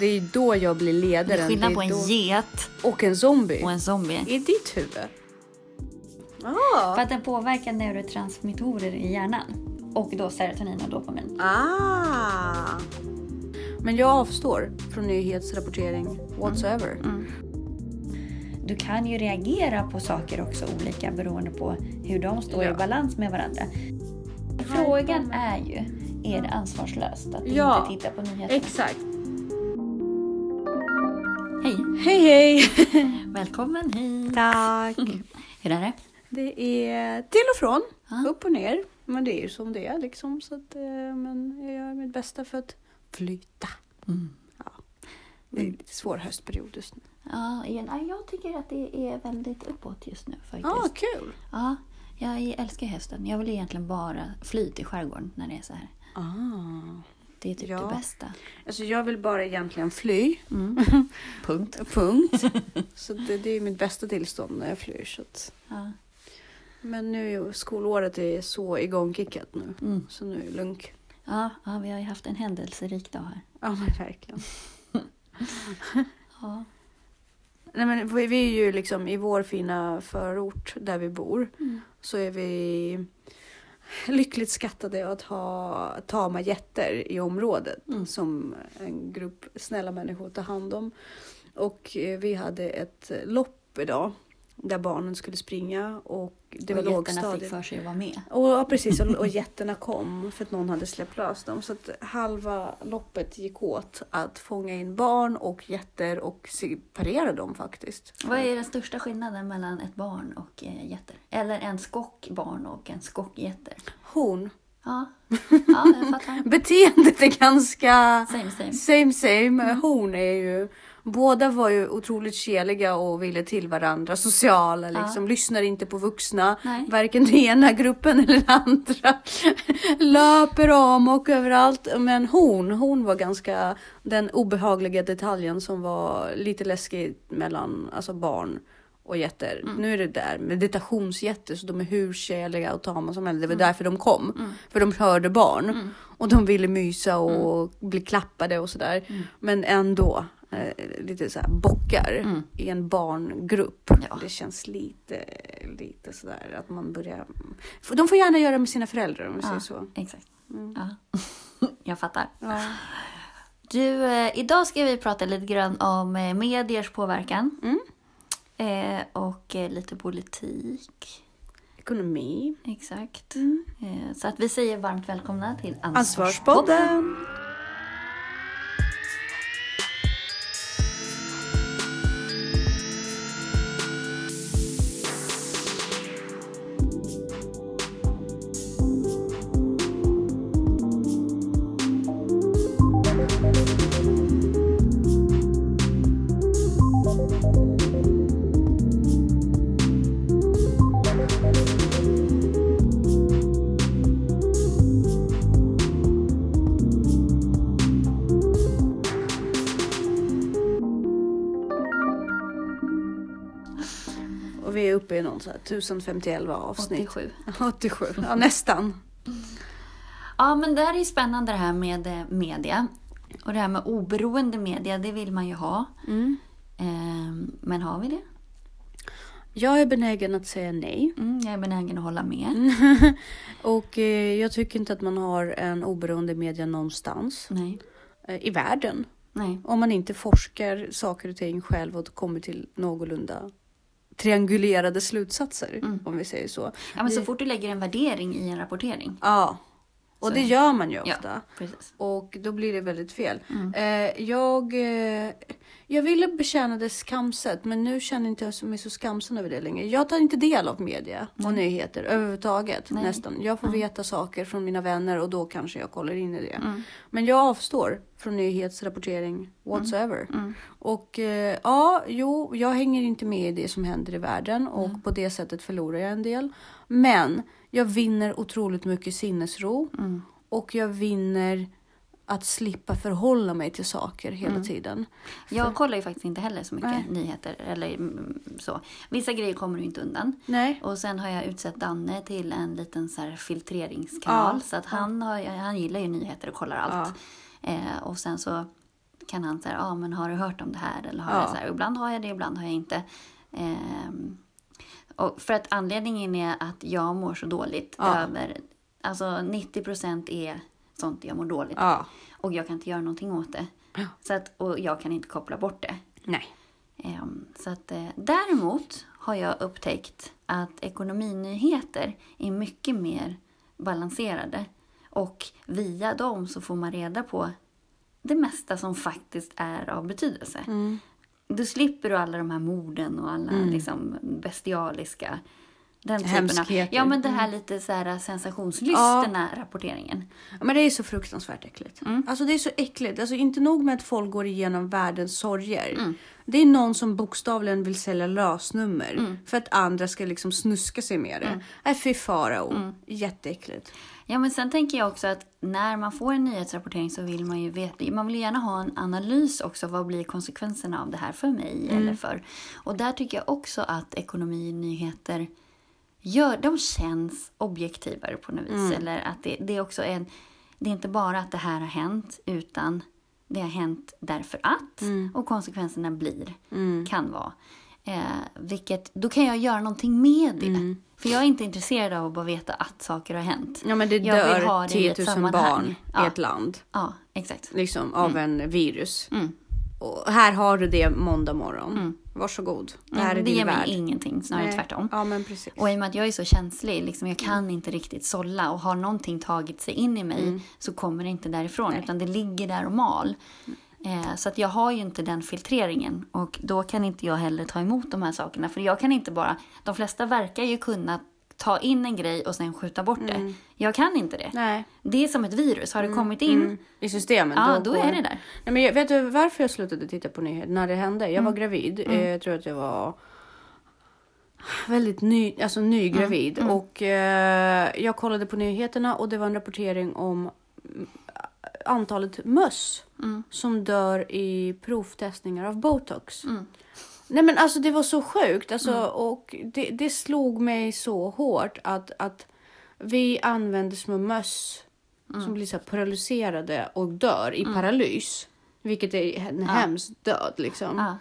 Det är då jag blir Det ledaren. är skillnad Det på en då... get Och en zombie. och en zombie. I ditt huvud? Ah. För att den påverkar neurotransmittorer i hjärnan. Och då serotonin och dopamin. Ah. Men jag avstår från nyhetsrapportering whatsoever. Mm. Du kan ju reagera på saker också olika beroende på hur de står Ja. i balans med varandra. Frågan är ju, är det ansvarslöst att Ja. inte titta på nyheter? Exakt. Hej! Hej hej! Välkommen hit! Tack. Hur är det? Det är till och från, Ja. upp och ner. Men det är ju som det är liksom. Så att, eh, men jag gör mitt bästa för att flyta. Mm. Ja. Det är en lite svår höstperiod just nu. Ja, jag tycker att det är väldigt uppåt just nu faktiskt. Ja, ah, kul. Ja, jag älskar hösten. Jag vill egentligen bara fly till skärgården när det är så här. Ah. Det är typ Ja. det bästa. Alltså jag vill bara egentligen fly. Mm. Punkt. Punkt. så det, det är mitt bästa tillstånd när jag flyr. Så att, Ja. men nu skolåret är så igångkickat nu. Mm. Så nu är det lugnt. Ja, ja, vi har ju haft en händelserik dag här. Ja men verkligen. Ja. Nej, men vi vi är ju liksom i vår fina förort där vi bor. Mm. Så är vi lyckligt skattade att ha tama getter i området. Mm. Som en grupp snälla människor tar hand om. Och eh, vi hade ett lopp idag. Där barnen skulle springa och det var och fick lågstadiet. för sig att vara med. Och, ja, precis, och, och jätterna kom för att någon hade släppt lös dem. Så att halva loppet gick åt att fånga in barn och jätter och separera dem faktiskt. Vad är den största skillnaden mellan ett barn och eh, getter? Eller en skockbarn och en skockgetter? Hon. Ja, ja jag fattar. Beteendet är ganska Same, same. same same. Hon är ju Båda var ju otroligt keliga och ville till varandra, sociala liksom. Lyssnar inte på vuxna. Nej. Varken den ena gruppen eller den andra. Löper om och överallt. Men hon, hon var ganska den obehagliga detaljen som var lite läskig mellan alltså barn och jätter. Nu är det där meditationsjätter så de är hur kärliga och tama som helst. Det var därför de kom. För de hörde barn. Och de ville mysa och bli klappade och sådär. Men ändå lite så här bockar i en barngrupp. Ja. Det känns lite, lite sådär att man börjar... De får gärna göra med sina föräldrar om vi säger Ja, så. exakt. Ja. Jag fattar. Ja. Du, eh, idag ska vi prata lite grann om eh, mediers påverkan. Mm. Eh, och eh, lite politik. Ekonomi. Exakt. Eh, så att vi säger varmt välkomna till Ansvarspodden. Och 1051 avsnitt. 87. 87. Ja, nästan. Ja, men det här är ju spännande det här med eh, media. Och det här med oberoende media, det vill man ju ha. Mm. Eh, men har vi det? Jag är benägen att säga nej. Mm, jag är benägen att hålla med. Och eh, jag tycker inte att man har en oberoende media någonstans Nej. eh, i världen. Nej. Om man inte forskar saker och ting själv och kommer till någorlunda triangulerade slutsatser. Om vi säger så. Ja, men så Det- fort du lägger en värdering i en rapportering. Ja. Och Så det gör man ju Ja, ofta. precis. Och då blir det väldigt fel. Mm. Eh, jag, eh, jag ville bekänna det skamset men nu känner inte jag mig så skamsen över det längre. Jag tar inte del av media och nyheter överhuvudtaget Nej. nästan. Jag får veta saker från mina vänner och då kanske jag kollar in i det. Mm. Men jag avstår från nyhetsrapportering whatsoever. Mm. Och eh, ja, jo, jag hänger inte med i det som händer i världen och på det sättet förlorar jag en del. Men jag vinner otroligt mycket sinnesro Mm. och jag vinner att slippa förhålla mig till saker hela Mm. tiden. Jag kollar ju faktiskt inte heller så mycket Nej. nyheter. Eller mm, så. Vissa grejer kommer du inte undan. Nej. Och sen har jag utsett Danne till en liten så filtreringskanal. Ja, Så att han, har, han gillar ju nyheter och kollar allt. Eh, och sen så kan han säga, ja ah, men har du hört om det här? Eller har Ja. jag så här, ibland har jag det, ibland har jag inte. Ehm, och för att anledningen är att jag mår så dåligt Ja. över, alltså 90 procent är sånt jag mår dåligt. Ja. Och jag kan inte göra någonting åt det. Ja. Så att, och jag kan inte koppla bort det. Nej. Ehm, Så att, eh, däremot har jag upptäckt att ekonominyheter är mycket mer balanserade. Och via dem så får man reda på det mesta som faktiskt är av betydelse. Mm. Du slipper du alla de här morden och alla liksom bestialiska den typen av. Ja, men det här lite så här sensationslystna rapporteringen. Ja, Men det är så fruktansvärt äckligt. Alltså det är så äckligt. Alltså inte nog med att folk går igenom världens sorger. Det är någon som bokstavligen vill sälja lösnummer för att andra ska liksom snuska sig med det. Nej, fy farao. Jätteäckligt. Ja, men sen tänker jag också att när man får en nyhetsrapportering så vill man ju veta, man vill gärna ha en analys också. Vad blir konsekvenserna av det här för mig? Eller för, och där tycker jag också att ekonominyheter gör, de känns objektivare på något vis. Eller att det, det är också en, det är inte bara att det här har hänt utan det har hänt därför att och konsekvenserna blir, kan vara. Eh, vilket, då kan jag göra någonting med det. För jag är inte intresserad av att bara veta att saker har hänt. Ja men det Jag vill ha dör det i 10 ett 000 sammanhang. barn Ja. i ett land. Ja, exakt. Liksom av en virus. Mm. Och här har du det måndag morgon. Varsågod. Det här är det din ger mig värld. ingenting, snarare Nej. tvärtom. Ja men precis. Och i och med att jag är så känslig, liksom, jag kan inte riktigt sålla och har någonting tagit sig in i mig Mm. så kommer det inte därifrån utan det ligger där och mal. Eh, så att jag har ju inte den filtreringen och då kan inte jag heller ta emot de här sakerna. För jag kan inte bara, de flesta verkar ju kunna ta in en grej och sen skjuta bort det. Jag kan inte det. Mm. Nej. Det är som ett virus, har det kommit in, I systemet. ja då går- är det där. Nej, men jag, vet du varför jag slutade titta på nyheter? När det hände? Jag Mm. var gravid. Eh, Jag tror att jag var väldigt ny, alltså nygravid. Mm. Och eh, jag kollade på nyheterna och det var en rapportering om mm, antalet möss Mm. som dör i provtestningar av botox. Nej men alltså det var så sjukt. Alltså, Mm. Och det, det slog mig så hårt att, att vi använder små möss Mm. som blir så paralyserade och dör i paralys. Vilket är en hemsk död liksom. Ja.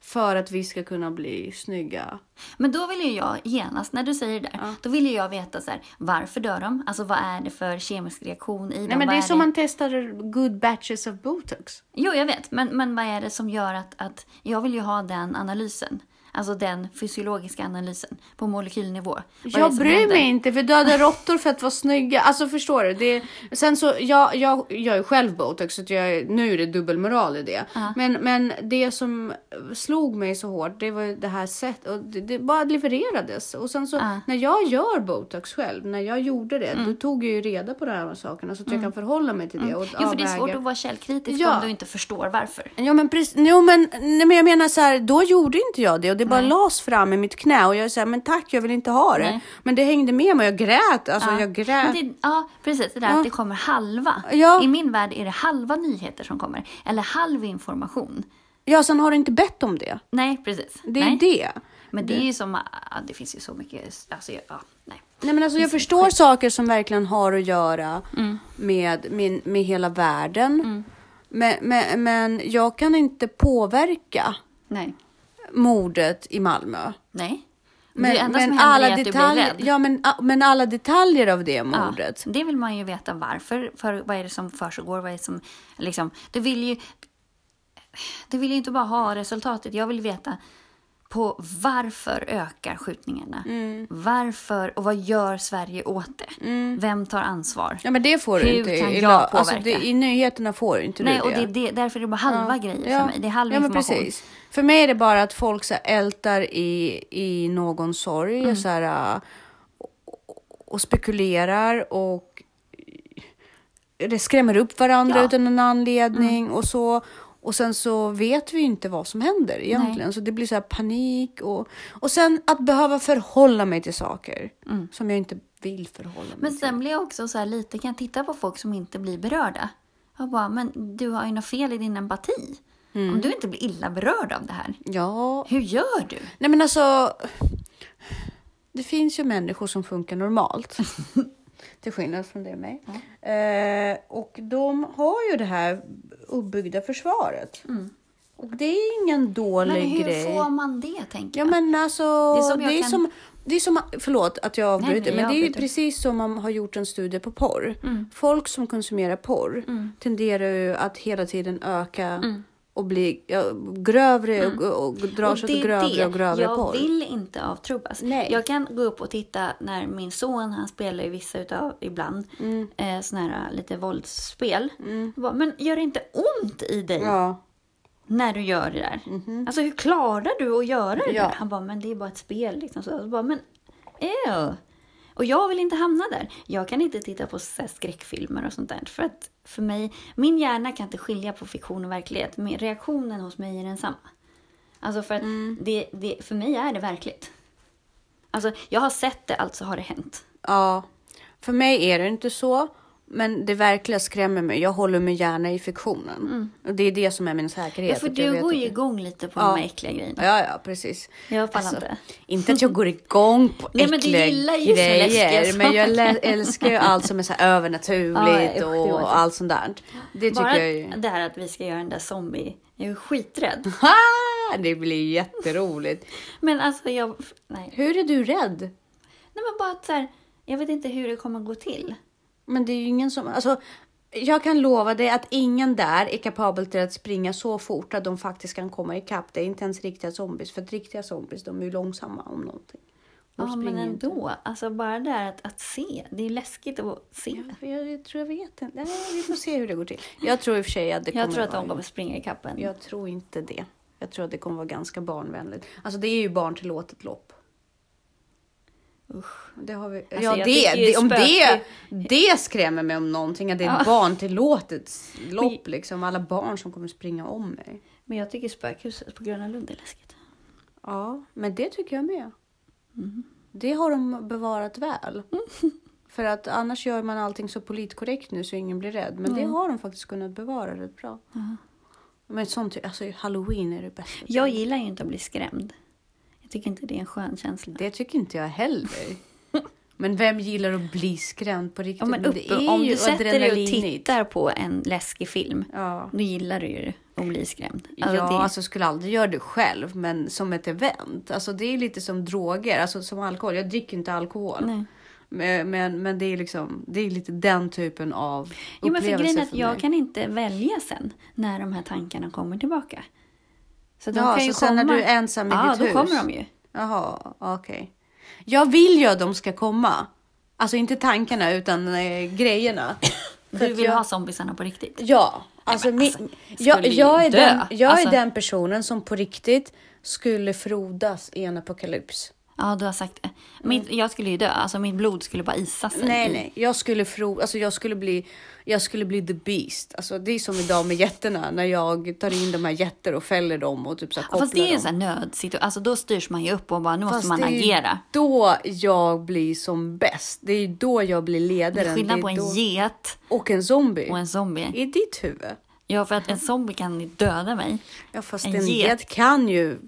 För att vi ska kunna bli snygga. Men då vill ju jag genast, när du säger det där, då vill ju jag veta så här, varför dör de? Alltså vad är det för kemisk reaktion i dem? Nej men det är som man testar good batches of botox. Jo, jag vet. Men, men vad är det som gör att, att... Jag vill ju ha den analysen. Alltså den fysiologiska analysen på molekylnivå. Är det Jag bryr händer? mig inte, vi dödar råttor för att vara snygga. Alltså förstår du? Det, sen så, jag, jag gör ju själv botox så jag, nu är det dubbelmoral i det. Men, men det som slog mig så hårt, det var det här sättet, och det, det bara levererades. Och sen så Ja. när jag gör botox själv, när jag gjorde det, då tog jag ju reda på de här sakerna så att jag kan förhålla mig till det. Och Jo, för det är svårt att vara källkritisk Ja. om du inte förstår varför. Ja men precis, jo, men, nej, men jag menar så här, då gjorde inte jag det och det bara lades fram i mitt knä och jag sa men tack jag vill inte ha det. Nej. Men det hängde med mig, jag grät, alltså jag grät. Det, ja, precis. Det där att det kommer halva. Ja. I min värld är det halva nyheter som kommer. Eller halv information. Ja sen har du inte bett om det. Nej, precis. Det är nej. det. Men det är ju som... ja, Det finns ju så mycket... Alltså, ja, nej. Nej men alltså jag förstår saker som verkligen har att göra med, med, med hela världen. Men, men, men jag kan inte påverka Nej. mordet i Malmö. Nej. Men, men alla detaljer, ja, men, men alla detaljer av det Ja, mordet. det vill man ju veta varför. För vad är det som försiggår? Vad är det som, liksom, du vill ju... Du vill ju inte bara ha resultatet. Jag vill veta på varför ökar skjutningarna? Mm. Varför och vad gör Sverige åt det? Vem tar ansvar? Ja men det får du Hur inte. kan jag la- alltså, påverka? det, I nyheterna får du inte Nej, du och det. det, är det, därför är det bara halva grejer för mig. Det är halv ja, information. precis. För mig är det bara att folk så ältar i, i någon sorg Mm. så här, och, spekulerar och det skrämmer upp varandra Ja. Mm. utan en anledning och så. Och sen så vet vi ju inte vad som händer egentligen. Så det blir så här panik och, och sen att behöva förhålla mig till saker som jag inte vill förhålla mig Mm. Men till. sen blir jag också så här lite, kan jag titta på folk som inte blir berörda. Jag bara, men du har ju något fel i din empati. Mm. Om du inte blir illa berörd av det här, Ja, hur gör du? Nej men alltså. Det finns ju människor som funkar normalt. Till skillnad från det mig. Eh, och de har ju det här uppbyggda försvaret. Och det är ingen dålig Men hur grej. får man det, tänker Ja jag? men alltså, Det det är är som jag som, kan- det är som, förlåt att jag Nej, avbryter, nej, men jag det är ju precis som man har gjort en studie på porr. Mm. Folk som konsumerar porr tenderar ju att hela tiden öka och bli ja, grövre och, och, och dra sig grövre och grövre jag porr. vill inte avtrubbas. Nej. Jag kan gå upp och titta när min son, han spelar ju vissa utav, ibland, Mm. eh, såna här lite våldsspel. Jag Bara, men gör det inte ont i dig Ja, när du gör det där? Alltså hur klarar du att göra det Ja. där? Han bara, men det är bara ett spel liksom. Så jag bara, men ew. Och jag vill inte hamna där. Jag kan inte titta på så skräckfilmer och sånt där. För att för mig, min hjärna kan inte skilja på fiktion och verklighet. Men reaktionen hos mig är densamma. Alltså för att det, det, för mig är det verkligt. Alltså jag har sett det, alltså har det hänt. ja. För mig är det inte så. Men det verkliga skrämmer mig. Jag håller mig gärna i fiktionen. Och det är det som är min säkerhet. Mm. Ja, för du går ju igång lite på Ja. de här äckliga grejerna. Ja, ja, precis. Jag pallar Alltså, inte. Inte att jag går igång på Nej, men du äckliga gillar ju grejer. Men jag älskar ju allt som är så här övernaturligt Ja, inte- och allt sånt där. Det tycker Bara jag ju. det här att vi ska göra den där zombie. Jag är skiträdd. Det blir jätteroligt. Men alltså jag... Nej. Hur är du rädd? Nej men bara att så här, jag vet inte hur det kommer gå till. Men det är ju ingen som... Alltså, jag kan lova dig att ingen där är kapabel till att springa så fort att de faktiskt kan komma ikapp. Det är inte ens riktiga zombies. För riktiga zombies, de är ju långsamma om någonting. De Ja men springer inte. ändå. Alltså bara det här att, att se. Det är läskigt att se. Jag, jag tror jag vet inte. Nej, vi får se hur det går till. Jag tror i och för sig att det kommer Jag tror att de kommer springa ikapp en. Jag tror inte det. Jag tror att det kommer vara ganska barnvänligt. Alltså det är ju barntillåtet lopp. Usch. Det har vi. Alltså, ja, det, det, om det, det skrämmer mig om någonting. Att det är Ja. barntillåtet lopp liksom. Alla barn som kommer springa om mig. Men jag tycker spökhuset på Gröna Lund är läskigt. Ja, men det tycker jag med. Mm. Det har de bevarat väl. För att annars gör man allting så politkorrekt nu så ingen blir rädd. Men det har de faktiskt kunnat bevara rätt bra. Men sånt, alltså halloween är det bästa. Jag gillar ju inte att bli skrämd. Jag tycker inte det är en skön känsla. Det tycker inte jag heller. Men vem gillar att bli skrämd på riktigt? Ja, men det upp, om du sätter dig och tittar på en läskig film, Ja, då gillar du ju att bli skrämd. ja Alltså, det, alltså skulle aldrig göra det själv, men som ett event. Alltså det är lite som droger, alltså som alkohol. Jag dricker inte alkohol. nej. Men, men, men det är liksom, det är lite den typen av Jo, men för upplevelse grejen är att för jag mig. kan inte välja sen när de här tankarna kommer tillbaka. Så de Ja, kan ju så sen komma. när du är ensam i ja, ditt då hus? kommer de ju. Jaha, okej. Jag vill ju att de ska komma. Alltså inte tankarna utan eh, grejerna. Du vill jag- ha zombisarna på riktigt. Ja, alltså, min, alltså, jag, skulle ju jag, är den, jag Alltså- är den personen som på riktigt skulle frodas i en apokalyps. Ja, du har sagt det. Mitt, jag skulle ju dö. Alltså mitt blod skulle bara isa sig. Nej, nej, jag skulle fro, alltså jag skulle bli, jag skulle bli the beast. Alltså det är som idag med jätterna när jag tar in de här jätter och fäller dem och typ så här Ja, kopplar Fast det är ju dem. en sån här nödsituation. Alltså då styrs man ju upp och bara nu måste Fast man det är ju agera. då jag blir som bäst. Det är ju då jag blir Det ledaren. är skillnad Det på är en då... get Och en zombie. och en zombie. I ditt huvud. Ja, för att en zombie kan döda mig. Ja, fast En en, get. get kan ju...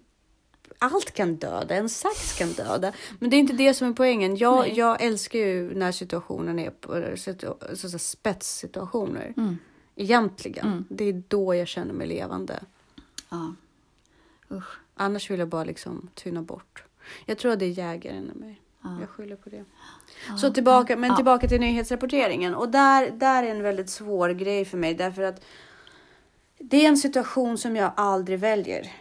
Allt kan döda, en sax kan döda. Men det är inte det som är poängen. Jag, Nej. jag älskar ju när situationen är på situ- så, så, spetssituationer. Mm. Egentligen. Det är då jag känner mig levande. Ja. Usch. Annars vill jag bara liksom tyna bort. Jag tror att det är jägaren i mig. Ja. Jag skyller på det. Så tillbaka, men Ja. tillbaka till nyhetsrapporteringen. Och där, där är en väldigt svår grej för mig. Därför att det är en situation som jag aldrig väljer.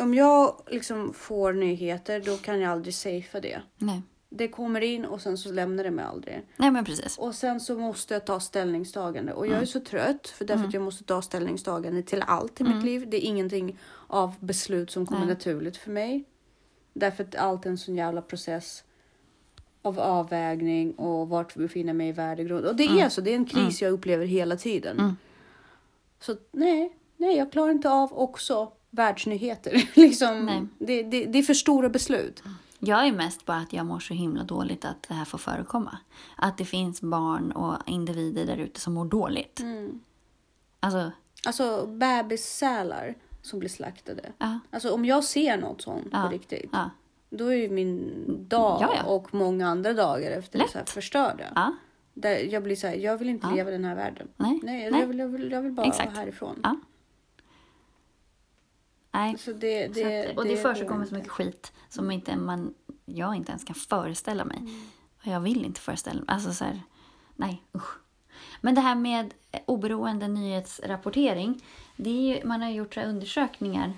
Om jag liksom får nyheter, då kan jag aldrig safea det. Nej. Det kommer in och sen så lämnar det mig aldrig. Nej, men precis. Och sen så måste jag ta ställningstagande. Och jag är så trött för därför att jag måste ta ställningstagande till allt i mitt liv. Det är ingenting av beslut som kommer Nej. naturligt för mig. Därför att allt är en sån jävla process av avvägning och vart befinner mig i värdegrund. Och det är så, det är en kris jag upplever hela tiden. Mm. Så nej, nej, jag klarar inte av också världsnyheter. liksom, Nej. det, det, det är för stora beslut. Jag är mest bara att jag mår så himla dåligt att det här får förekomma. Att det finns barn och individer där ute som mår dåligt. Mm. Alltså, Alltså bebissälar som blir slaktade. ja. Alltså om jag ser något sånt Ja. på riktigt. Ja. Då är ju min dag Ja, och många andra dagar efter det Lätt. så här förstörda. ja. Där jag blir så här, jag vill inte leva i den här världen. Nej, Nej, nej. Jag, vill, jag, vill, jag vill bara Exakt. härifrån. Ja. Nej, Så det, så det, att, och det, går försiggår så mycket skit som inte man, jag inte ens kan föreställa mig. Mm. Och jag vill inte föreställa mig. Alltså så här, nej usch. Men det här med eh, oberoende nyhetsrapportering. Det är ju, man har gjort så undersökningar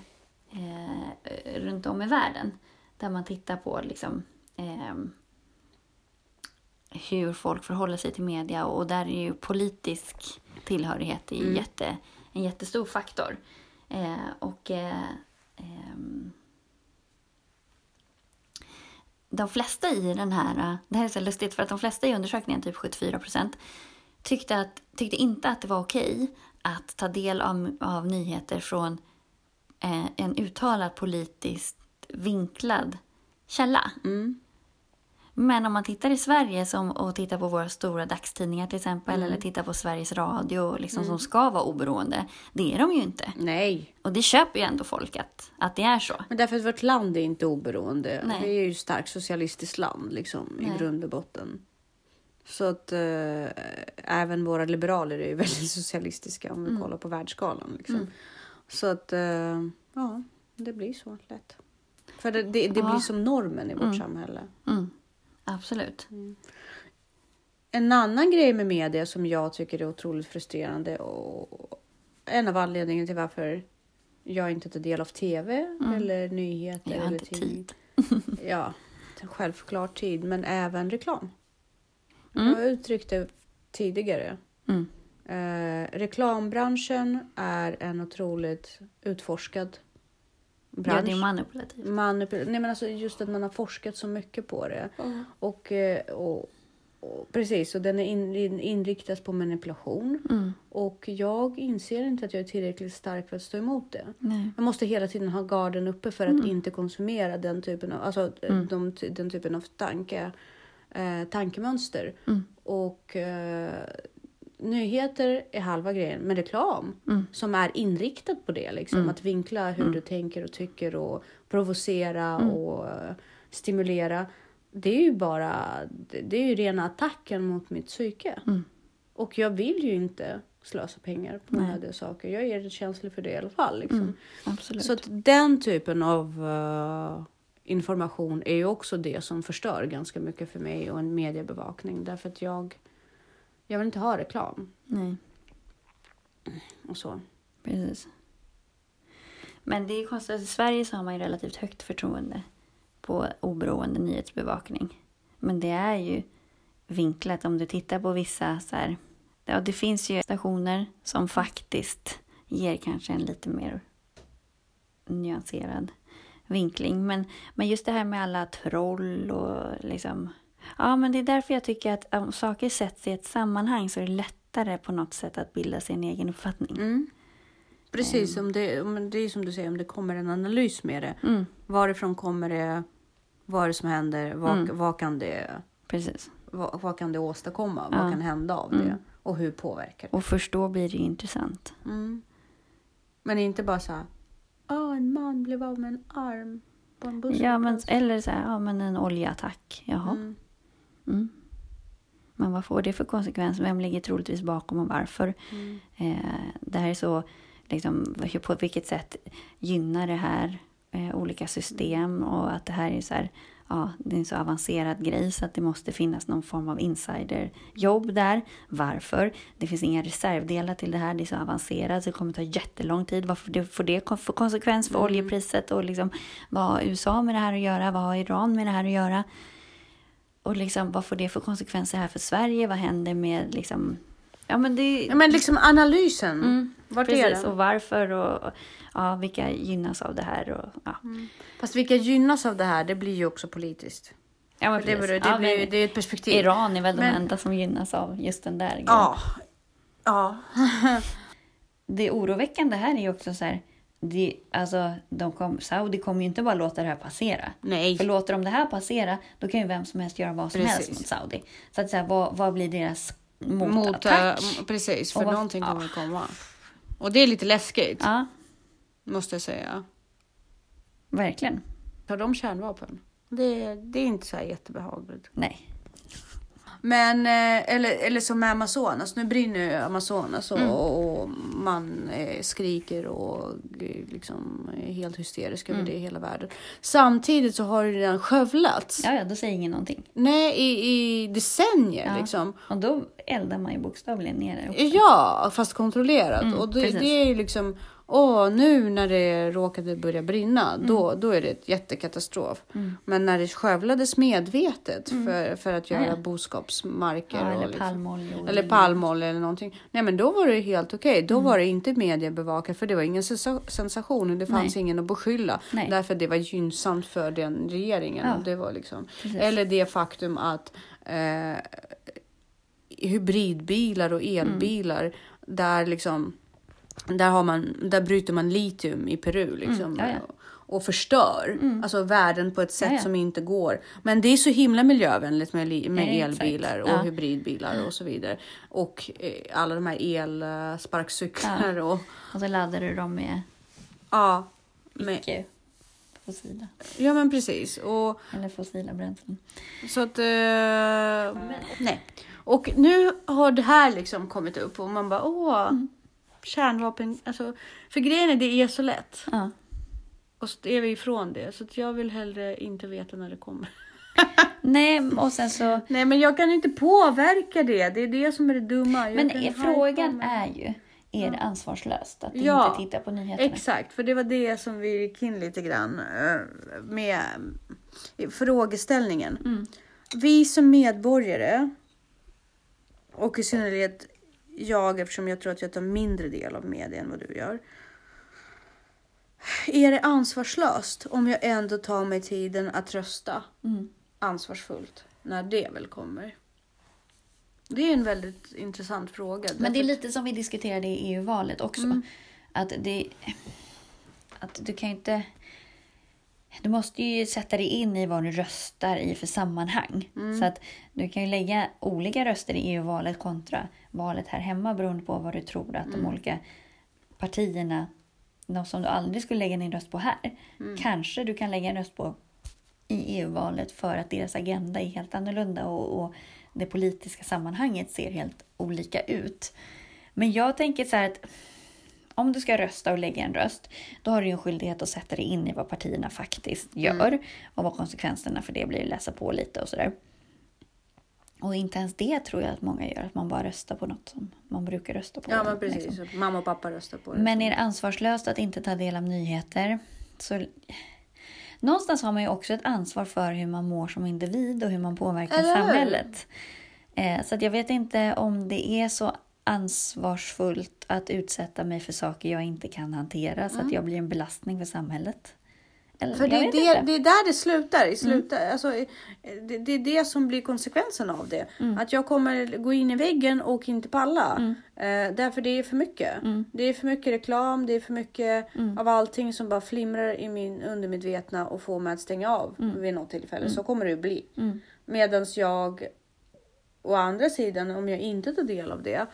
eh, runt om i världen. Där man tittar på liksom, ehm, hur folk förhåller sig till media. Och där är ju politisk tillhörighet är Mm. jätte, en jättestor faktor. Eh, och eh, eh, de flesta i den här, eh, det här är så lustigt för att de flesta i undersökningen, typ 74 procent, tyckte, att, tyckte inte att det var okej att ta del av, av nyheter från eh, en uttalad politiskt vinklad källa. Mm. Men om man tittar i Sverige som, och tittar på våra stora dagstidningar till exempel, Mm. eller tittar på Sveriges Radio liksom, som ska vara oberoende, det är de ju inte. Nej, Och det köper ju ändå folk att, att det är så. men därför att vårt land är inte oberoende. Nej. Vi är ju ett starkt socialistiskt land liksom, Nej. i grund och botten. Så att eh, även våra liberaler är ju väldigt socialistiska om vi Mm. kollar på världsskalan. Liksom. Så att eh, ja, det blir så lätt. För det, det, det Ja. blir som normen i vårt Mm. samhälle. Mm. Absolut. En annan grej med media som jag tycker är otroligt frustrerande och en av anledningarna till varför jag inte tar del av tv eller nyheter Jag har eller inte tid. Ja, självklart tid, men även reklam. Jag Mm. har uttryckt det tidigare. Mm. Eh, reklambranschen är en otroligt utforskad Ja, bransch. det är manipulativt. Manipul- Nej, men alltså just att man har forskat så mycket på det. Och, eh, och, och precis, och den är in, in, inriktad på manipulation. Mm. Och jag inser inte att jag är tillräckligt stark för att stå emot det. Nej. Jag måste hela tiden ha garden uppe för att Mm. inte konsumera den typen av, alltså, eh, de, den typen av tanke, eh, tankemönster. Mm. Och eh, nyheter är halva grejen, men reklam Mm. som är inriktad på det, liksom, att vinkla hur du tänker och tycker och provocera Mm. och eh, stimulera. Det är ju bara, det är ju rena attacken mot mitt psyke. Mm. Och jag vill ju inte slösa pengar på onödiga saker. Jag är känslig för det i alla fall. Liksom. Mm. Så att den typen av eh, information är ju också det som förstör ganska mycket för mig och en mediebevakning. Därför att jag, jag vill inte ha reklam Nej, och så. precis. Men det är konstigt att i Sverige så har man ju relativt högt förtroende på oberoende nyhetsbevakning. Men det är ju vinklat om du tittar på vissa så här. Ja, det finns ju stationer som faktiskt ger kanske en lite mer nyanserad vinkling. Men, men just det här med alla troll och liksom... Ja, men det är därför jag tycker att om saker sätts i ett sammanhang så är det lättare på något sätt att bilda sig en egen uppfattning. Mm. Precis, om det, om det är som du säger, om det kommer en analys med det. Mm, Varifrån kommer det? Vad är det som händer? Vad, Mm. vad, kan, det, precis. vad, vad kan det åstadkomma? Ja. Vad kan hända av Mm. det? Och hur påverkar det? Och först då blir det intressant. Mm. Men inte bara så här, "Åh, en man blev av med en arm på en busshållplats. Ja, men, eller så här, ja men en oljeattack. Jaha. Mm. Mm. Men vad får det för konsekvens? Vem ligger troligtvis bakom och varför? Mm. Eh, det här är så, liksom, på vilket sätt gynnar det här eh, olika system och att det här är så här, ja, det är en så avancerad grej så att det måste finnas någon form av insiderjobb där. Varför? Det finns inga reservdelar till det här, det är så avancerat så det kommer ta jättelång tid. Vad får det, får det för konsekvens för oljepriset och liksom, vad har USA med det här att göra? Vad har Iran med det här att göra? Och liksom, vad får det för konsekvenser här för Sverige? Vad händer med liksom... Ja, men det, Ja, Men liksom analysen, Mm, vart är Precis, den? och varför och ja, vilka gynnas av det här. Och, ja. Fast vilka gynnas av det här, det blir ju också politiskt. Ja, men det, det, ja, blir, men det är ett perspektiv. Iran är väl Men- de enda som gynnas av just den där grejen. Ja. Ja. Det oroväckande här är ju också så här, det, alltså, de kom, Saudi kommer ju inte bara låta det här passera. Nej. För låter de det här passera, då kan ju vem som helst göra vad som Precis. helst mot Saudi. Så att så här, vad, vad blir deras Mot, motattack? äh, precis, för Och vad- någonting ja. kommer komma. Och det är lite läskigt, Ja, måste jag säga. verkligen. Har de kärnvapen? Det, det är inte så här jättebehagligt. Nej. Men, eh, eller, eller som med Amazonas, nu brinner Amazonas och, och man eh, skriker och eh, liksom är helt hysterisk över det i hela världen. Samtidigt så har det redan skövlats. Ja, ja, då säger ingen någonting. Nej, i, i decennier Ja. liksom. Och då eldar man ju bokstavligen ner det. också. Ja, fast kontrollerat. Mm, och det, det är ju liksom, åh, nu när det råkade börja brinna, då, Mm. då är det ett jättekatastrof. Men när det skövlades medvetet för, för att göra Mm. Ja, boskapsmarker. Ja, eller liksom, palmolja. och eller olja. palmolja eller någonting. Nej, men då var det helt okej. Då Mm. var det inte mediebevakat, för det var ingen sensa- sensation och det fanns Nej. ingen att beskylla. Nej. Därför det var gynnsamt för den regeringen. Ja. Och det var liksom, Precis. eller det faktum att eh, hybridbilar och elbilar där liksom där, har man, där bryter man litium i Peru liksom, Mm, ja. och förstör alltså världen på ett sätt som inte går. Men det är så himla miljövänligt med, med elbilar och hybridbilar och så vidare. Och eh, alla de här elsparkcyklar och Och så laddar du dem med ja, med, icke fossila. ja men precis. Och Eller fossila bränslen. Så att... Eh, nej. Och nu har det här liksom kommit upp och man bara åh, kärnvapen. Alltså, för grejen är det är så lätt. Ja. Och så är vi ifrån det. Så att jag vill hellre inte veta när det kommer. Nej, och sen så... Nej men jag kan inte påverka det. Det är det som är det dumma. Jag Men frågan är ju, är det ansvarslöst att Ja, inte titta på nyheterna? Exakt, för det var det som vi gick in lite grann eh, med frågeställningen. Mm. Vi som medborgare och i synnerhet jag eftersom jag tror att jag tar mindre del av media än vad du gör. Är det ansvarslöst om jag ändå tar mig tiden att rösta Mm. ansvarsfullt när det väl kommer? Det är en väldigt intressant fråga. Men det är lite som vi diskuterade i EU-valet också. Mm. Att, det, att du kan ju inte... Du måste ju sätta dig in i vad du röstar i för sammanhang. Mm. Så att du kan ju lägga olika röster i EU-valet kontra valet här hemma beroende på vad du tror att Mm. de olika partierna, de som du aldrig skulle lägga din röst på här, Mm. kanske du kan lägga en röst på i EU-valet för att deras agenda är helt annorlunda och, och det politiska sammanhanget ser helt olika ut. Men jag tänker så här att om du ska rösta och lägga en röst, då har du en skyldighet att sätta dig in i vad partierna faktiskt gör och vad konsekvenserna för det blir, läsa på lite och sådär. Och inte ens det tror jag att många gör, att man bara röstar på något som man brukar rösta på. Ja men precis, liksom. mamma och pappa röstar på det. Men är det ansvarslöst att inte ta del av nyheter? Så... Någonstans har man ju också ett ansvar för hur man mår som individ och hur man påverkar Eller samhället. Eh, så jag vet inte om det är så ansvarsfullt att utsätta mig för saker jag inte kan hantera så att jag blir en belastning för samhället. Eller, För det är, det. Mm. det är där det slutar. I slutar alltså, det, det är det som blir konsekvensen av det. Mm. Att jag kommer gå in i väggen och inte palla. Eh, därför det är för mycket. Mm. Det är för mycket reklam, det är för mycket av allting som bara flimrar i min undermedvetna och får mig att stänga av Mm. vid något tillfälle. Så kommer det ju bli. Medans jag å andra sidan, om jag inte tar del av det,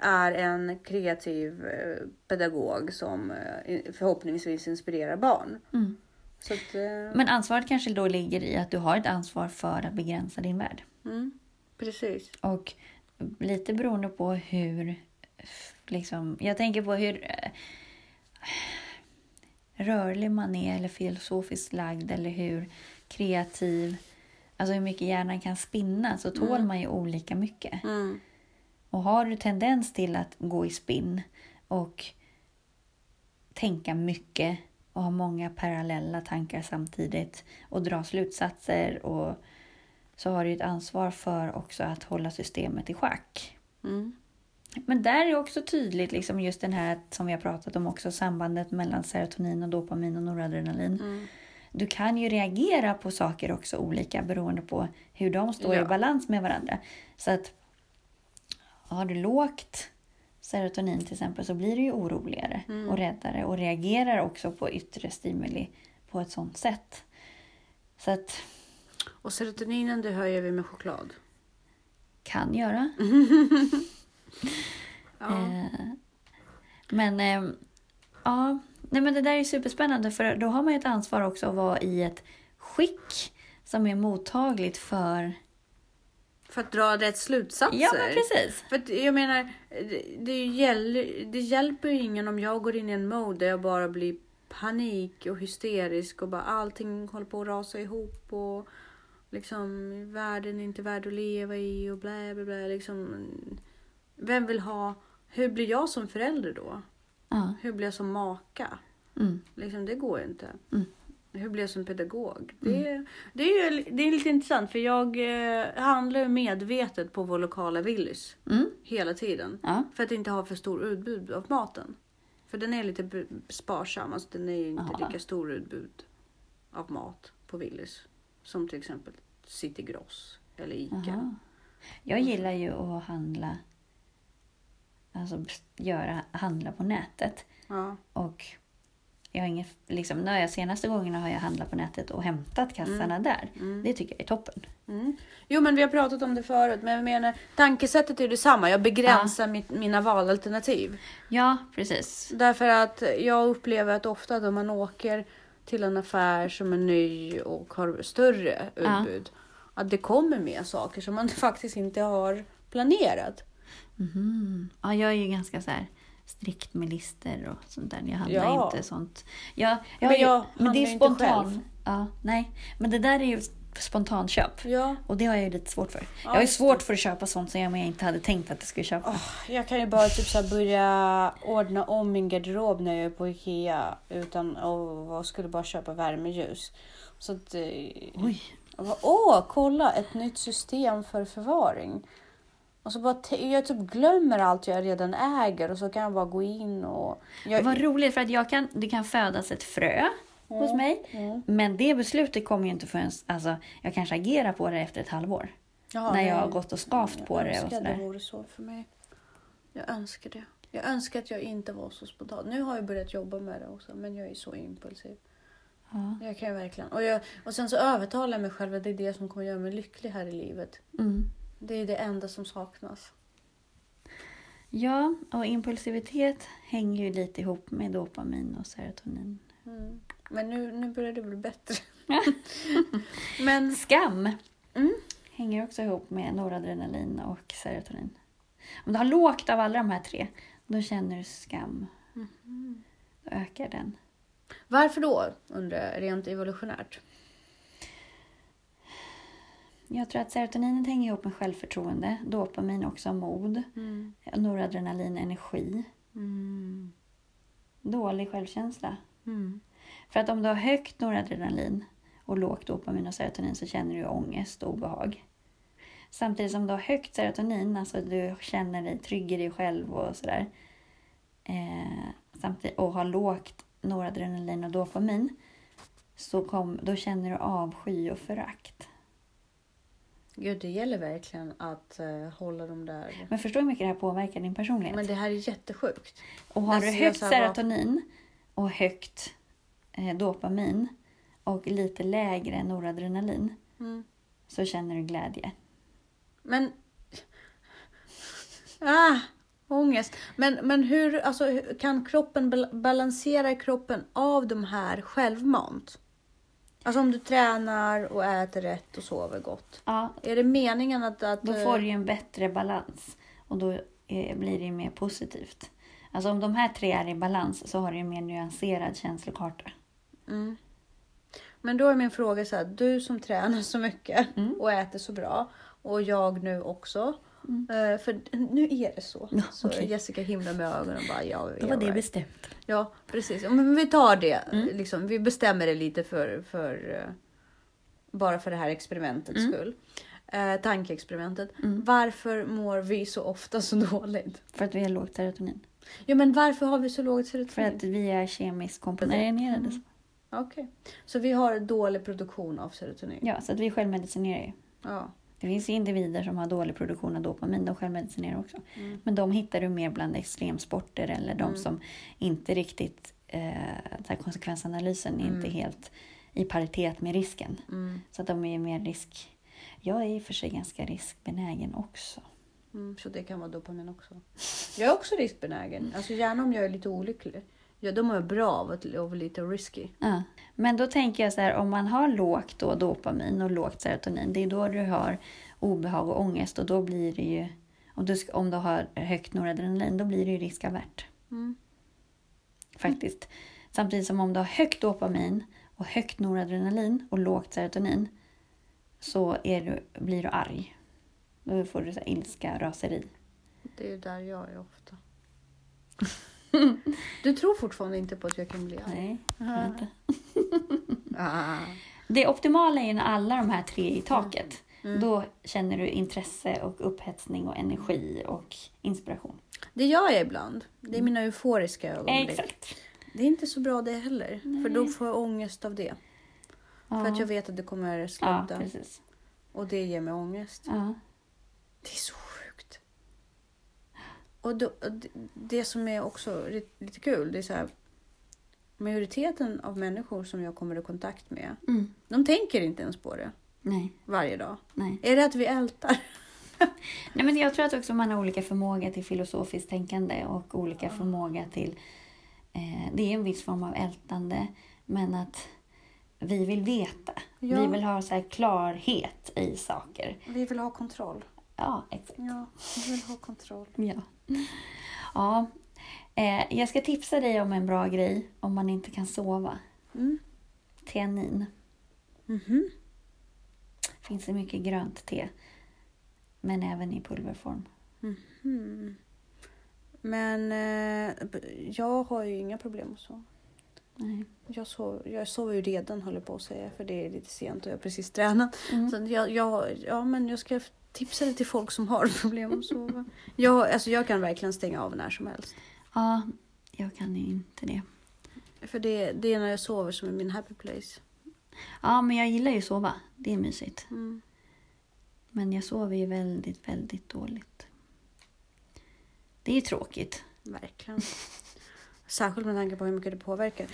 är en kreativ eh, pedagog som eh, förhoppningsvis inspirerar barn. Mm. Att, eh, Men ansvaret kanske då ligger i att du har ett ansvar för att begränsa din värld. mm, precis. Och lite beroende på hur... Liksom, jag tänker på hur rörlig man är eller filosofiskt lagd eller hur kreativ... Alltså hur mycket hjärnan kan spinna så tål man ju olika mycket. Mm, Och har du tendens till att gå i spinn och tänka mycket och ha många parallella tankar samtidigt och dra slutsatser och så har du ett ansvar för också att hålla systemet i schack. mm, Men där är också tydligt liksom just den här som vi har pratat om också sambandet mellan serotonin och dopamin och noradrenalin. mm. Du kan ju reagera på saker också olika beroende på hur de står Ja. i balans med varandra. Så att har du lågt serotonin till exempel så blir du ju oroligare Mm. och räddare och reagerar också på yttre stimuli på ett sånt sätt. Så att Och serotoninen det höjer vi med choklad. kan göra. Ja. Eh, men eh, ja, nej men det där är superspännande för då har man ju ett ansvar också att vara i ett skick som är mottagligt för För att dra rätt slutsatser. Ja, men precis. För att jag menar, det, det, gäller, det hjälper ju ingen om jag går in i en mode där jag bara blir panik och hysterisk och bara allting håller på att rasa ihop och liksom världen är inte värd att leva i och blä blä blä liksom. Vem vill ha, hur blir jag som förälder då? Ja. Hur blir jag som maka? Mm. Liksom, det går ju inte. Mm. Hur blir jag som pedagog? Det, det, är ju, det är lite intressant för jag eh, handlar ju medvetet på vår lokala Willys Mm. hela tiden. Ja. För att inte ha för stor utbud av maten. För den är lite sparsam, alltså den är ju inte Jaha. lika stor utbud av mat på Willys. Som till exempel City Gross eller Ica. Jaha. Jag gillar ju att handla, alltså göra, handla på nätet. Ja. Och jag har inget, liksom, när jag, senaste gångerna har jag handlat på nätet och hämtat kassarna där. Det tycker jag är toppen. Mm. Jo men vi har pratat om det förut men jag menar tankesättet är detsamma. Jag begränsar mitt, mina valalternativ. Ja, precis. Därför att jag upplever att ofta då man åker till en affär som är ny och har större Ja. utbud. Att det kommer med saker som man faktiskt inte har planerat. Mhm. Ja, jag är ju ganska så här strikt med listor och sånt där. Jag handlar Ja. inte sånt. Jag, jag Men har ju- jag men det är inte spontan. själv. Ja, nej. Men det där är ju spontanköp. Ja. Och det har jag ju lite svårt för. Ja, jag har ju svårt för att köpa sånt som jag inte hade tänkt att jag skulle köpa. Jag kan ju bara typ så börja ordna om min garderob när jag är på Ikea. Utan och skulle bara köpa värmeljus. Så att, eh, Oj. jag Åh, kolla ett nytt system för förvaring. Och så bara, jag typ glömmer allt jag redan äger och så kan jag bara gå in och... Jag, Vad roligt för att jag kan, det kan födas ett frö hos mig. Mm. Men det beslutet kommer ju inte förrän, alltså jag kanske agerar på det efter ett halvår. Jaha, när jag nej. har gått och skavt på jag det och önskar det vore så för mig. Jag önskar det. Jag önskar att jag inte var så spontan. Nu har jag börjat jobba med det också, men jag är så impulsiv. Ja. Jag kan ju verkligen. Och, jag, och sen så övertalar jag mig själv att det är det som kommer göra mig lycklig här i livet. Mm. Det är det enda som saknas. Ja, och impulsivitet hänger ju lite ihop med dopamin och serotonin. Mm. Men nu, nu börjar det bli bättre. men Skam Mm. hänger också ihop med noradrenalin och serotonin. Om du har lågt av alla de här tre, då känner du skam. Då ökar den. varför då, undrar jag, rent evolutionärt? Jag tror att serotoninet hänger ihop med självförtroende, dopamin också mod, Mm. noradrenalin energi, Mm. dålig självkänsla. Mm. För att om du har högt noradrenalin och lågt dopamin och serotonin så känner du ångest och obehag. Samtidigt som du har högt serotonin, alltså du känner dig trygg i dig själv och sådär. Eh, samtidigt, och har lågt noradrenalin och dopamin. Så kom, då känner du avsky och förakt. Gud, det gäller verkligen att eh, hålla dem där. Men förstår du hur mycket det här påverkar din personlighet? Men det här är jättesjukt. Och har du Alltså, jag högt serotonin och högt eh, dopamin och lite lägre noradrenalin Mm. så känner du glädje. Men... Ah, ångest. Men, men hur, alltså, kan kroppen bal- balansera kroppen av de här självmant? Alltså om du tränar och äter rätt och sover gott. Ja, Är det meningen att... att då eh, får du ju en bättre balans och då eh, blir det ju mer positivt. Alltså om de här tre är i balans så har du ju en mer nyanserad känslokarta. Mm. Men då är min fråga så här, du som tränar så mycket Mm. och äter så bra och jag nu också. Eh, för nu är det så. Ja, så okej. Jessica himlar med ögonen och bara ja, Då var det right. bestämt. Ja, precis. Men vi tar det. Mm. Liksom, vi bestämmer det lite för, för eh, bara för det här experimentets Mm. skull. Eh, tankeexperimentet. Mm. Varför mår vi så ofta så dåligt? För att vi har lågt serotonin. Ja, men varför har vi så lågt För serotonin? att vi är kemiskt komponerade. Mm. Okej. Så vi har dålig produktion av serotonin? Ja, så att vi självmedicinerar ju. Ja. Det finns individer som har dålig produktion av dopamin, de självmedicinerar också. Mm. Men de hittar du mer bland extremsporter eller de Mm. som inte riktigt, eh, här konsekvensanalysen är inte Mm. helt i paritet med risken. Mm. Så att de är mer risk... Jag är i och för sig ganska riskbenägen också. Mm. Så det kan vara dopamin också. Jag är också riskbenägen. Alltså gärna om jag är lite olycklig. Ja, då mår bra av att av lite risky. Ja. Men då tänker jag så här, om man har lågt då dopamin och lågt serotonin, det är då du har obehag och ångest och då blir det ju, och du, om du har högt noradrenalin, då blir det ju riskavärt. Mm. Faktiskt. Samtidigt som om du har högt dopamin och högt noradrenalin och lågt serotonin så är du, blir du arg. Då får du så ilska, raseri. Det är där jag är ofta. Du tror fortfarande inte på att jag kan bli arg? Nej, Aha. vänta. Ah. Det optimala är när alla de här tre är i taket. Mm. Då känner du intresse och upphetsning och energi och inspiration. Det gör jag ibland. Det är mina euforiska ögonblick. Exakt. Det är inte så bra det heller. För då får jag ångest av det. Ja. För att jag vet att det kommer ja, sluta. precis. och det ger mig ångest. Ja. Det är så. Och då, och det, som är också lite, kul, det är så här. Majoriteten av människor som jag kommer i kontakt med, Mm. de tänker inte ens på det Nej, varje dag. nej. Är det att vi ältar? Nej, men jag tror att också man har olika förmåga till filosofiskt tänkande och olika förmåga till... Eh, det är en viss form av ältande, men att vi vill veta. Ja. Vi vill ha så här klarhet i saker. Vi vill ha kontroll. Ja, exakt. Ja, vi vill ha kontroll. Ja. Ja. Eh, jag ska tipsa dig om en bra grej om man inte kan sova. Mm. Teanin. Mhm. Finns det mycket grönt te. Men även i pulverform. Hmm. Men eh, jag har ju inga problem att sova. Nej. Jag, sov, jag sover ju redan jag på att säga för det är lite sent och jag har precis tränat. Mm. Så jag, jag, ja, men jag ska tipsa det till folk som har problem att sova. Jag, alltså jag kan verkligen stänga av när som helst. Ja, jag kan inte det. För det, det är när jag sover som är min happy place. Ja, men jag gillar ju att sova. Det är mysigt. Mm. Men jag sover ju väldigt, väldigt dåligt. Det är ju tråkigt. Verkligen. Särskilt med tanke på hur mycket det påverkar.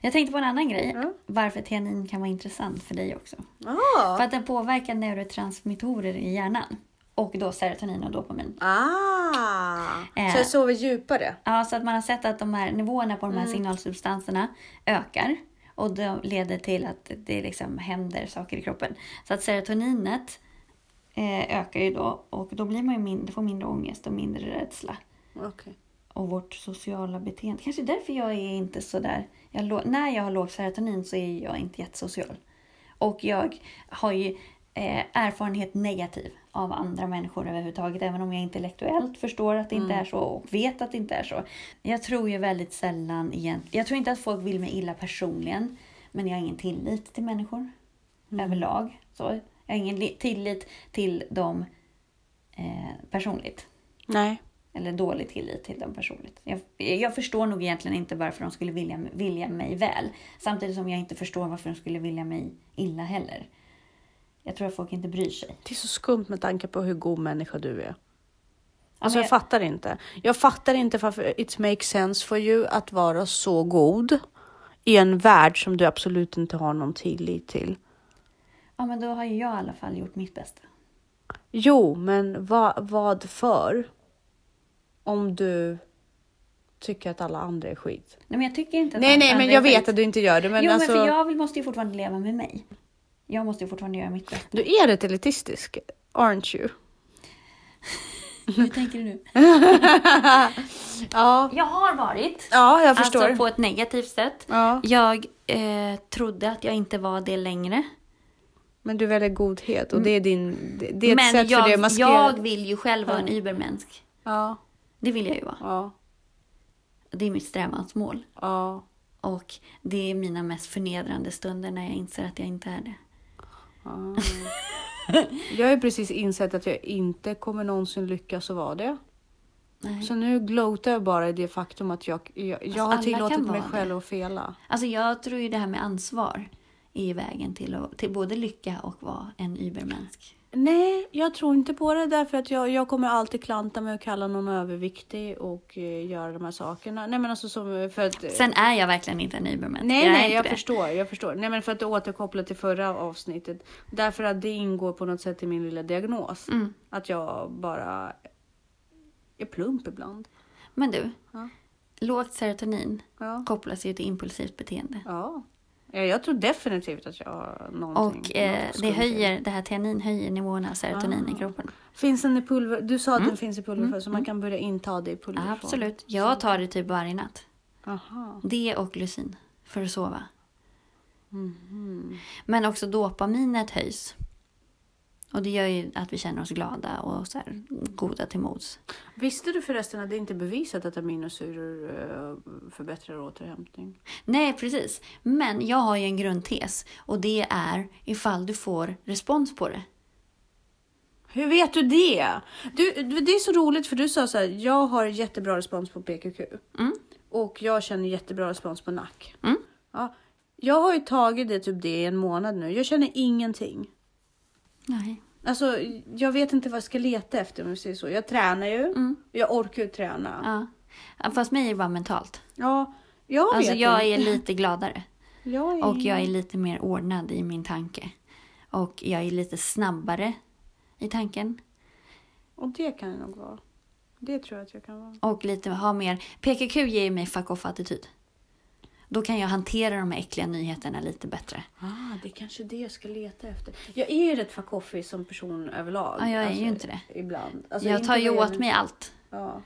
Jag tänkte på en annan grej. Ja. Varför teanin kan vara intressant för dig också. Ah. För att den påverkar neurotransmittorer i hjärnan. Och då serotonin och dopamin. ah. Eh. Så jag sover djupare. Ja, så att man har sett att de här nivåerna på de Mm. här signalsubstanserna ökar. Och det leder till att det liksom händer saker i kroppen. Så att serotoninet eh, ökar ju då och då blir man ju mindre, får mindre ångest och mindre rädsla. Okej. Och vårt sociala beteende. Kanske därför jag är inte så där. Jag, när jag har lågt serotonin så är jag inte jättesocial. Och jag har ju eh, erfarenhet negativ av andra människor överhuvudtaget. Även om jag intellektuellt förstår att det inte är så och vet att det inte är så. Jag tror ju väldigt sällan egentligen. Jag tror inte att folk vill mig illa personligen. Men jag har ingen tillit till människor överlag. Så jag har ingen li- tillit till dem eh, personligt. Nej. Eller dålig tillit till dem personligt. Jag, jag förstår nog egentligen inte varför de skulle vilja, vilja mig väl. Samtidigt som jag inte förstår varför de skulle vilja mig illa heller. Jag tror att folk inte bryr sig. Det är så skumt med tanke på hur god människa du är. Alltså jag fattar inte. Jag fattar inte varför it makes sense for you att vara så god i en värld som du absolut inte har någon tillit till. Ja, men då har ju jag i alla fall gjort mitt bästa. Jo, men va, vad för? Om du tycker att alla andra är skit. Nej, men jag tycker inte att Nej, nej, men jag vet att du inte gör det. Men jo, alltså, men för jag måste ju fortfarande leva med mig. Jag måste ju fortfarande göra mitt bästa. du är rätt elitistisk, aren't you? Hur tänker du nu? Ja, Jag har varit. ja jag förstår. Alltså på ett negativt sätt. Ja, Jag eh, trodde att jag inte var det längre. men du väljer godhet och det är din... Det, det är ett men sätt jag, för dig att maskera. jag vill ju själv vara en übermänsk. Ja, Det vill jag ju vara. ja, Det är mitt strävansmål. ja. Och det är mina mest förnedrande stunder när jag inser att jag inte är det. Ah. Jag har ju precis insett att jag inte kommer någonsin lyckas att vara det. Nej. Så nu gloatar jag bara i det faktum att jag, jag, jag har alla tillåtit mig själv att fela. Alltså jag tror ju det här med ansvar är vägen till, att, till både lycka och vara en übermänsk. Nej, jag tror inte på det därför att jag, jag kommer alltid klanta mig och kalla någon överviktig och eh, göra de här sakerna. Nej men alltså som för att... Sen är jag verkligen inte en übermänsk. Nej, jag nej, jag det. förstår, jag förstår. Nej, men för att återkoppla till förra avsnittet. Därför att det ingår på något sätt i min lilla diagnos. Mm. Att jag bara är plump ibland. Men du, Ja. Lågt serotonin Ja. kopplas ju till impulsivt beteende. ja. Ja, Jag tror definitivt att jag har någonting. Och eh, något det i höjer, det här teanin höjer nivåerna av serotonin i Ah. kroppen. Finns den i pulver? Du sa att den finns i pulverform så man kan börja inta det i pulverform. Mm. Absolut. Jag tar det typ varje natt. Aha. Det och glycin för att sova. Mhm. Men också dopaminet höjs. Och det gör ju att vi känner oss glada och så här, goda till mods. Visste du förresten att det inte är bevisat att aminosyror eh, förbättrar återhämtning? Nej, precis. Men jag har ju en grundtes och det är ifall du får respons på det. Hur vet du det? Du, du- det är så roligt för du sa så här, jag har jättebra respons på PQQ. Mm. Och jag känner jättebra respons på NAC. Mm. Ja, jag har ju tagit det typ det i en månad nu. Jag känner ingenting. Nej. Alltså, jag vet inte vad jag ska leta efter om jag säger så. Jag tränar ju. Mm. Jag orkar ju träna. Ja. Fast mig är det bara mentalt. Ja, jag Alltså vet jag inte. är lite gladare. Jag är... Och jag är lite mer ordnad i min tanke. Och jag är lite snabbare i tanken. Och det kan jag nog vara. Det tror jag att jag kan vara. Och lite, ha mer... PQQ ger mig fuck off-attityd. Då kan jag hantera de här äckliga nyheterna lite bättre. Ah, det är kanske det jag ska leta efter. Jag är ju rätt fuck som person överlag. Ja, jag är alltså, ju inte det. Ibland. Alltså, jag tar ju åt mig allt. Ja.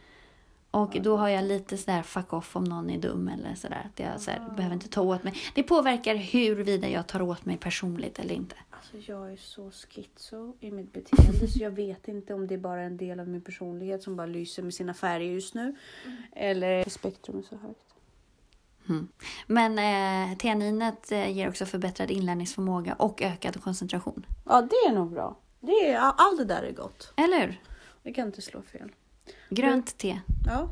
Och då har jag lite sådär fuck off om någon är dum eller sådär. Att jag så här, behöver inte ta åt mig. Det påverkar huruvida jag tar åt mig personligt eller inte. Alltså jag är så schizo i mitt beteende så jag vet inte om det är bara en del av min personlighet som bara lyser med sina färger just nu. Eller spektrum är så högt. Men eh, teaninet eh, ger också förbättrad inlärningsförmåga och ökad koncentration. Ja, det är nog bra. Det är, allt det där är gott. Eller hur? Det kan inte slå fel. Grönt te. Ja,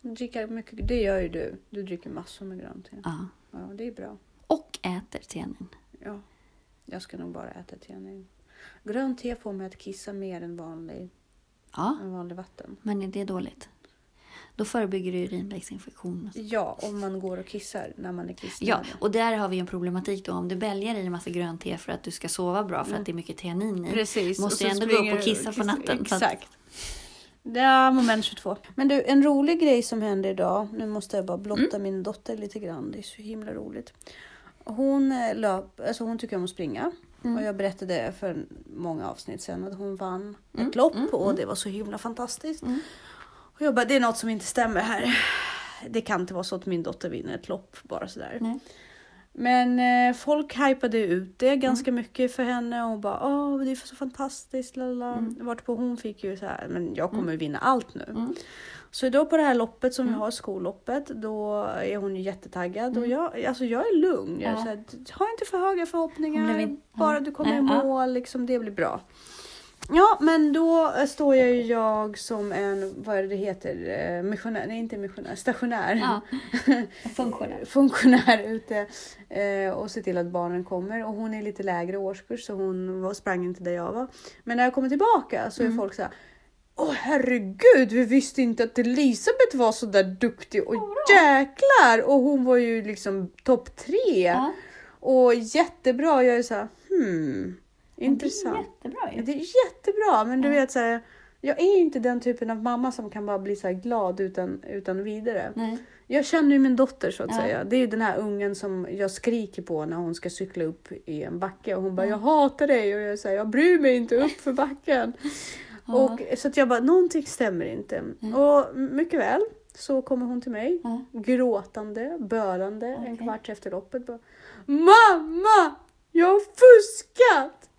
dricka mycket. Det gör ju du. Du dricker massor med grönt te. Ja. Ja, det är bra. Och äter teanin. Ja, jag ska nog bara äta nu. Grönt te får mig att kissa mer än vanlig, Ja, än vanlig vatten. men är det dåligt? Då förebygger du urinvägsinfektion. Ja, om man går och kissar när man är Ja, kissnödig. och där har vi en problematik då. Om du bälgar i en massa grönt te för att du ska sova bra för att det är mycket teanin i. Precis. Måste så ändå gå upp och du kissa på natten, Exakt. Ja, moment 22. Men du, en rolig grej som hände idag. Nu måste jag bara blotta Mm. min dotter lite grann. Det är så himla roligt. Hon eh, löp, alltså hon tycker om att springa. Mm. Och jag berättade för många avsnitt sedan att hon vann Mm, ett lopp mm, och det var så himla fantastiskt. Mm. Och jag bara, det är något som inte stämmer här. Det kan inte vara så att min dotter vinner ett lopp bara sådär. Nej. Men eh, folk hypade ut det ganska Mm. mycket för henne och bara åh det är så fantastiskt. Lala. Mm. Vart på hon fick ju så här, men jag kommer vinna allt nu. Mm. Så då på det här loppet som vi Mm. har, skolloppet, då är hon ju jättetaggad. Och Mm. jag, alltså jag är lugn. Jag är så här, ha inte för höga förhoppningar. Bara du kommer i mål, liksom, det blir bra. Ja, men då eh, står jag ju jag som en, vad är det det heter, eh, missionär, nej inte missionär, stationär. Ja. Funktionär. funktionär ute eh, och ser till att barnen kommer. Och hon är lite lägre årskurs så hon var, sprang inte där jag var. Men när jag kommer tillbaka så är Mm. folk så här. Åh herregud, vi visste inte att Elisabeth var så där duktig och jäklar! Och hon var ju liksom topp tre. Ja. Och jättebra. Jag är så här, hmm, intressant. Det är jättebra ju. Det är jättebra, men du vet så här, jag är inte den typen av mamma som kan bara bli så glad utan, utan vidare. Nej. Jag känner ju min dotter så att Ja. säga. Det är ju den här ungen som jag skriker på när hon ska cykla upp i en backe och hon bara jag hatar dig och jag säger jag bryr mig inte upp för backen. Ja. Och, så att jag bara någonting stämmer inte. Och mycket väl så kommer hon till mig Ja. gråtande, bölande en Okej. kvart efter loppet. Bara, Mamma! Jag har fuskat!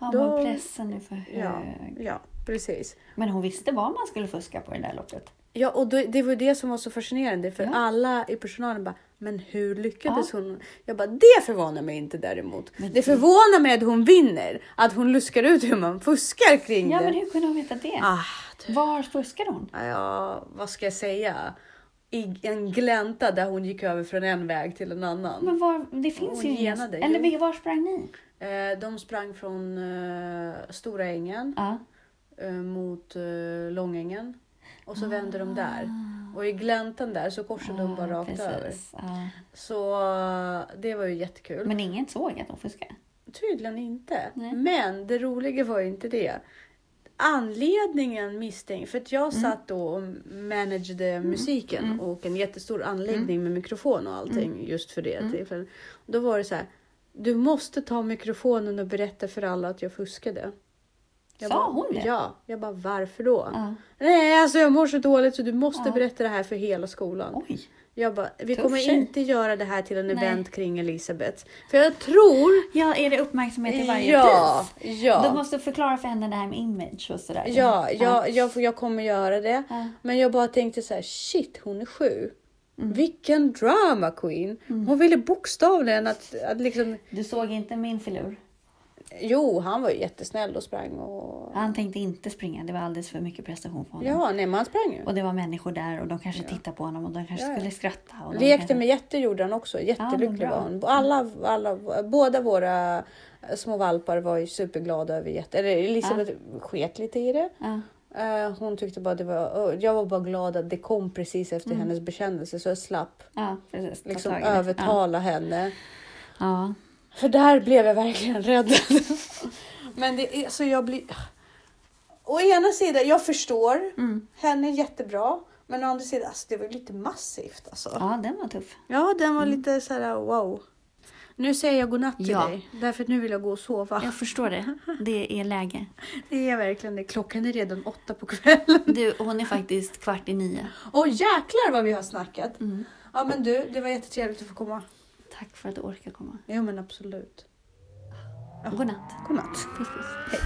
Ja, Då- men pressen är för hög. Ja, ja, precis. Men hon visste vad man skulle fuska på i det där loppet. Ja, och då, det var det som var så fascinerande för Ja. alla i personalen bara, men hur lyckades hon? Jag bara, det förvånar mig inte däremot. Men det det- förvånar mig att hon vinner, att hon luskar ut hur man fuskar kring Ja, det. men hur kunde hon veta det? Ah, du- Var fuskade hon? ja, vad ska jag säga? I en glänta där hon gick över från en väg till en annan. Men var, det finns Hon ju ingen... Eller var sprang ni? Eh, de sprang från eh, Stora ängen Ja. eh, mot eh, Långängen. Och så vände de där. Och i gläntan där så korsade de bara rakt Ah. precis. över. Ja. Så eh, det var ju jättekul. Men ingen såg att de fuskade? Tydligen inte. Nej. Men det roliga var ju inte det. Anledningen misstänker, för att jag satt då och managade musiken och en jättestor anläggning med mikrofon och allting just för det tillfället. Då var det så här, du måste ta mikrofonen och berätta för alla att jag fuskade. Jag Sa bara, hon det? Ja. Jag bara, varför då? Ja. Nej, alltså jag mår så dåligt så du måste Ja. berätta det här för hela skolan. Oj. Jag bara, vi Tuff kommer tjej. inte göra det här till en Nej. event kring Elisabeth. För jag tror... Ja, är det uppmärksamhet till varje Ja, pris? ja. Du måste förklara för henne det här med image och sådär. Ja, jag, jag, jag kommer göra det. Ja. Men jag bara tänkte så här, shit hon är sju. Mm. Vilken drama queen. Hon ville bokstavligen att, att liksom... Du såg inte min filur? Jo, han var ju jättesnäll och sprang och... Han tänkte inte springa, det var alldeles för mycket prestation för honom. Ja, nej men han sprang ju. Och det var människor där och de kanske tittade på honom och de kanske Ja, ja. skulle skratta. Och de Lekte kanske... med jätter gjorde han också. Jättelycklig var han. Alla, alla, båda våra små valpar var ju superglada över jätter. Elisabeth sket lite i det. Ja. Eh, hon tyckte bara det var... Jag var bara glad att det kom precis efter Mm. hennes bekännelse så jag slapp ja, liksom övertala henne. Ja. För där blev jag verkligen räddad. Men det är så jag blir... Å ena sidan, jag förstår. Mm. Henne är jättebra. Men å andra sidan, alltså, det var lite massivt alltså. ja, den var tuff. Ja, den var lite så här wow. Nu säger jag godnatt till Ja. dig. Därför att nu vill jag gå och sova. Jag förstår det. Det är läge. Det är verkligen det. Klockan är redan åtta på kvällen. Du, hon är faktiskt kvart i nio. Åh jäklar vad vi har snackat. Mm. Ja men du, det var jättetrevligt att få komma. Tack för att du orkar komma. Jo men absolut. God natt. Godnatt. Puss puss. Hej.